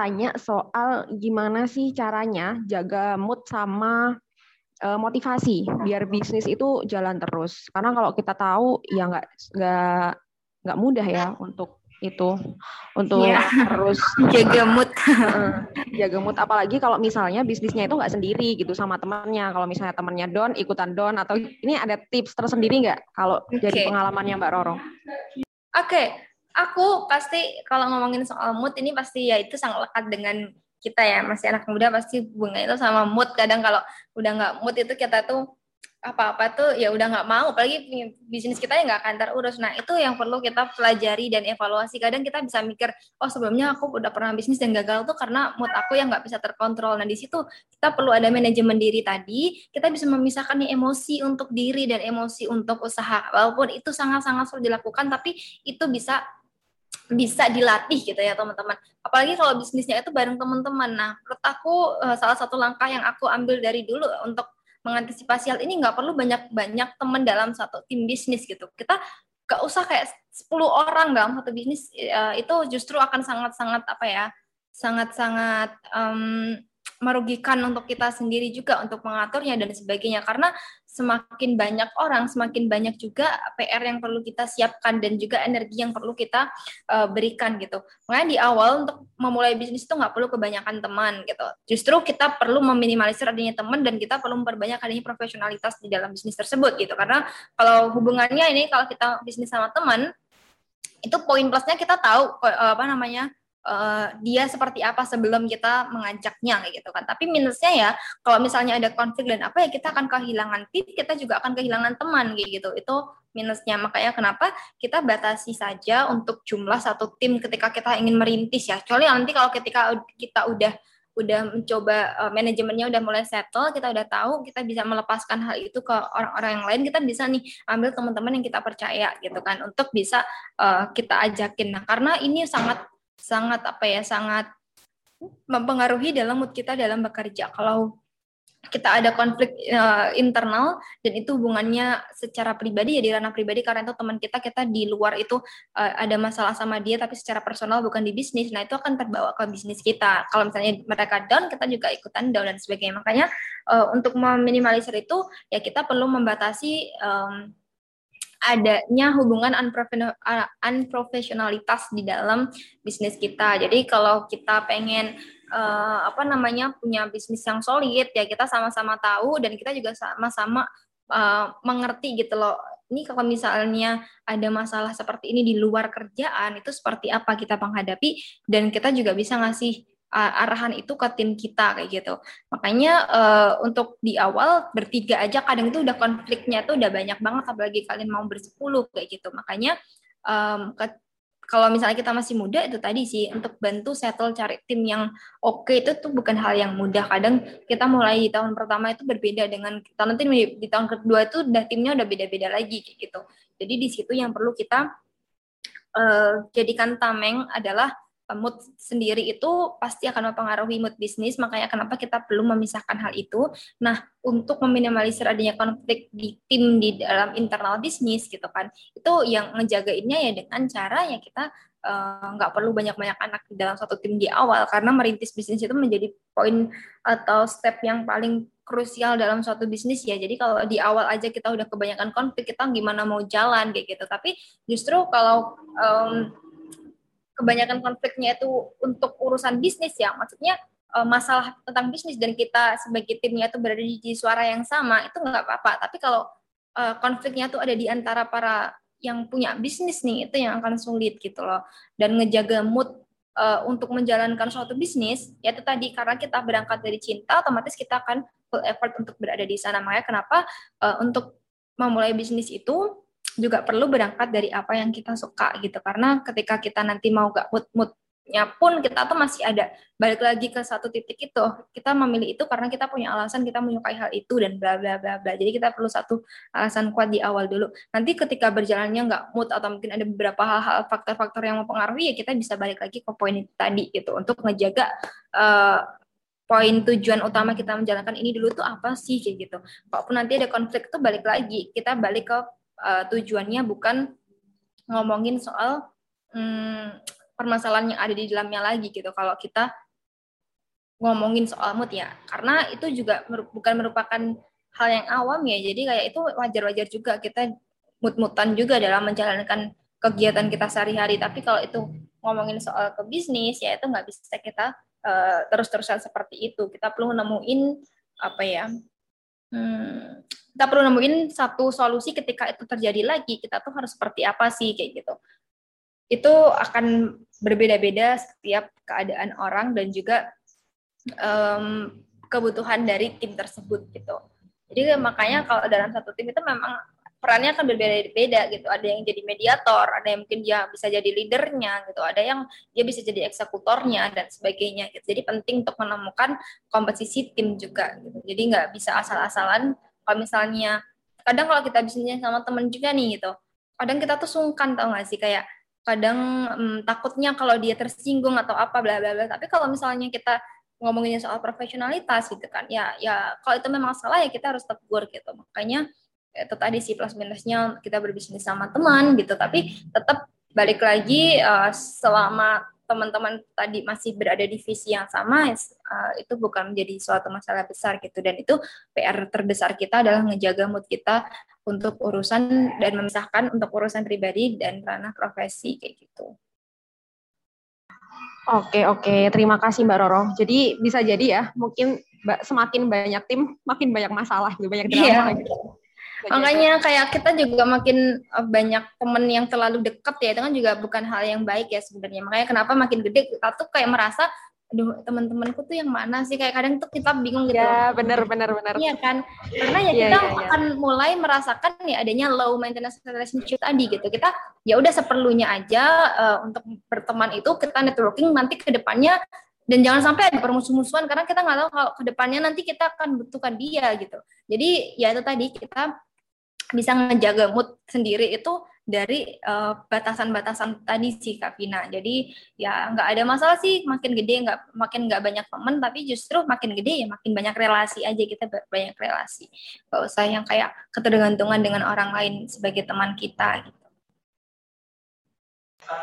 tanya soal gimana sih caranya jaga mood sama uh, motivasi biar bisnis itu jalan terus. Karena kalau kita tahu ya nggak nggak nggak mudah ya untuk itu untuk yeah. harus jaga mood jaga mood apalagi kalau misalnya bisnisnya itu nggak sendiri gitu sama temannya kalau misalnya temannya down ikutan down atau ini ada tips tersendiri nggak kalau okay. dari pengalamannya Mbak Roro? Oke, okay. Aku pasti kalau ngomongin soal mood ini pasti ya itu sangat lekat dengan kita ya. Masih anak muda pasti bunga itu sama mood. Kadang kalau udah nggak mood itu kita tuh apa-apa tuh ya udah nggak mau. Apalagi bisnis kita ya nggak akan terurus. Nah itu yang perlu kita pelajari dan evaluasi. Kadang kita bisa mikir oh sebelumnya aku udah pernah bisnis dan gagal tuh karena mood aku yang nggak bisa terkontrol. Nah di situ kita perlu ada manajemen diri tadi. Kita bisa memisahkan nih emosi untuk diri dan emosi untuk usaha. Walaupun itu sangat-sangat sulit dilakukan tapi itu bisa bisa dilatih gitu ya teman-teman. Apalagi kalau bisnisnya itu bareng teman-teman. Nah, menurut aku eh, salah satu langkah yang aku ambil dari dulu untuk mengantisipasi hal ini nggak perlu banyak-banyak teman dalam satu tim bisnis gitu. Kita nggak usah kayak 10 orang dalam satu bisnis uh, itu justru akan sangat-sangat apa ya sangat-sangat um, merugikan untuk kita sendiri juga untuk mengaturnya dan sebagainya karena semakin banyak orang semakin banyak juga PR yang perlu kita siapkan dan juga energi yang perlu kita uh, berikan gitu. Makanya di awal untuk memulai bisnis itu nggak perlu kebanyakan teman gitu. Justru kita perlu meminimalisir adanya teman dan kita perlu memperbanyak adanya profesionalitas di dalam bisnis tersebut gitu. Karena kalau hubungannya ini kalau kita bisnis sama teman itu poin plusnya kita tahu apa namanya uh, dia seperti apa sebelum kita mengajaknya gitu kan. Tapi minusnya ya kalau misalnya ada konflik dan apa ya kita akan kehilangan tim, kita juga akan kehilangan teman gitu. Itu minusnya. Makanya kenapa kita batasi saja untuk jumlah satu tim ketika kita ingin merintis ya. Kecuali nanti kalau ketika kita udah udah mencoba uh, manajemennya udah mulai settle, kita udah tahu, kita bisa melepaskan hal itu ke orang-orang yang lain, kita bisa nih ambil teman-teman yang kita percaya gitu kan untuk bisa uh, kita ajakin. Nah, karena ini sangat sangat apa ya sangat mempengaruhi dalam mood kita dalam bekerja. Kalau kita ada konflik uh, internal dan itu hubungannya secara pribadi ya di ranah pribadi karena itu teman kita kita di luar itu uh, ada masalah sama dia tapi secara personal bukan di bisnis nah itu akan terbawa ke bisnis kita kalau misalnya mereka down kita juga ikutan down dan sebagainya makanya uh, untuk meminimalisir itu ya kita perlu membatasi um, adanya hubungan unprofesionalitas di dalam bisnis kita. Jadi kalau kita pengen uh, apa namanya punya bisnis yang solid ya kita sama-sama tahu dan kita juga sama-sama uh, mengerti gitu loh. Ini kalau misalnya ada masalah seperti ini di luar kerjaan itu seperti apa kita menghadapi dan kita juga bisa ngasih arahan itu ke tim kita kayak gitu. Makanya uh, untuk di awal bertiga aja kadang itu udah konfliknya tuh udah banyak banget apalagi kalian mau bersepuluh kayak gitu. Makanya um, ke, kalau misalnya kita masih muda itu tadi sih untuk bantu settle cari tim yang oke okay, itu tuh bukan hal yang mudah. Kadang kita mulai di tahun pertama itu berbeda dengan kita nanti di tahun kedua itu udah timnya udah beda-beda lagi kayak gitu. Jadi di situ yang perlu kita uh, jadikan tameng adalah mood sendiri itu pasti akan mempengaruhi mood bisnis, makanya kenapa kita perlu memisahkan hal itu. Nah, untuk meminimalisir adanya konflik di tim di dalam internal bisnis gitu kan, itu yang ngejagainnya ya dengan cara ya kita eh, nggak uh, perlu banyak-banyak anak di dalam satu tim di awal, karena merintis bisnis itu menjadi poin atau step yang paling krusial dalam suatu bisnis ya. Jadi kalau di awal aja kita udah kebanyakan konflik, kita gimana mau jalan kayak gitu. Tapi justru kalau um, kebanyakan konfliknya itu untuk urusan bisnis ya, maksudnya uh, masalah tentang bisnis dan kita sebagai timnya itu berada di, suara yang sama itu nggak apa-apa. Tapi kalau uh, konfliknya itu ada di antara para yang punya bisnis nih itu yang akan sulit gitu loh. Dan ngejaga mood uh, untuk menjalankan suatu bisnis ya itu tadi karena kita berangkat dari cinta otomatis kita akan full effort untuk berada di sana. Makanya kenapa untuk memulai bisnis itu juga perlu berangkat dari apa yang kita suka gitu. Karena ketika kita nanti mau gak mood moodnya pun kita tuh masih ada balik lagi ke satu titik itu. Kita memilih itu karena kita punya alasan kita menyukai hal itu dan bla bla bla bla. Jadi kita perlu satu alasan kuat di awal dulu. Nanti ketika berjalannya nggak mood atau mungkin ada beberapa hal-hal faktor-faktor yang mempengaruhi ya kita bisa balik lagi ke poin itu tadi gitu. Untuk ngejaga uh, poin tujuan utama kita menjalankan ini dulu tuh apa sih kayak gitu. Kalaupun nanti ada konflik tuh balik lagi, kita balik ke uh, tujuannya bukan ngomongin soal hmm, permasalahan yang ada di dalamnya lagi gitu. Kalau kita ngomongin soal mood ya. Karena itu juga bukan merupakan hal yang awam ya. Jadi kayak itu wajar-wajar juga kita mut-mutan juga dalam menjalankan kegiatan kita sehari-hari. Tapi kalau itu ngomongin soal ke bisnis ya itu nggak bisa kita uh, terus-terusan seperti itu. Kita perlu nemuin apa ya hmm, kita perlu nemuin satu solusi ketika itu terjadi lagi kita tuh harus seperti apa sih kayak gitu itu akan berbeda-beda setiap keadaan orang dan juga um, kebutuhan dari tim tersebut gitu. Jadi makanya kalau dalam satu tim itu memang perannya akan berbeda-beda gitu. Ada yang jadi mediator, ada yang mungkin dia bisa jadi leadernya gitu, ada yang dia bisa jadi eksekutornya dan sebagainya. Gitu. Jadi penting untuk menemukan komposisi tim juga gitu. Jadi nggak bisa asal-asalan. Kalau misalnya kadang kalau kita bisnisnya sama temen juga nih gitu, kadang kita tuh sungkan tau gak sih? Kayak kadang hmm, takutnya kalau dia tersinggung atau apa bla bla bla. Tapi kalau misalnya kita ngomonginnya soal profesionalitas gitu kan ya ya kalau itu memang salah ya kita harus tegur gitu. Makanya itu tadi sih plus minusnya kita berbisnis sama teman gitu. Tapi tetap balik lagi uh, selama teman-teman tadi masih berada di visi yang sama uh, itu bukan menjadi suatu masalah besar gitu dan itu PR terbesar kita adalah ngejaga mood kita untuk urusan dan memisahkan untuk urusan pribadi dan ranah profesi kayak gitu. Oke, oke. Terima kasih Mbak Roro. Jadi bisa jadi ya, mungkin semakin banyak tim, makin banyak masalah, gitu, banyak drama iya. gitu. Makanya kayak kita juga makin eh, banyak temen yang terlalu dekat ya, itu kan juga bukan hal yang baik ya sebenarnya. Makanya kenapa makin gede kita tuh kayak merasa aduh teman-temanku tuh yang mana sih? Kayak kadang tuh kita bingung gitu. Ya benar benar benar iya kan? Karena ya iya, kita ya, ya, ya. akan mulai merasakan ya adanya low maintenance relationship tadi gitu. Kita ya udah seperlunya aja uh, untuk berteman itu kita networking nanti ke depannya dan jangan sampai ada permusuh-musuhan karena kita nggak tahu kalau ke depannya nanti kita akan butuhkan dia gitu. Jadi ya itu tadi kita bisa ngejaga mood sendiri itu dari eh, batasan-batasan tadi sih Kak Vina. Jadi ya nggak ada masalah sih makin gede nggak makin nggak banyak temen tapi justru makin gede ya makin banyak relasi aja kita banyak relasi. Gak usah yang kayak ketergantungan dengan orang lain sebagai teman kita gitu.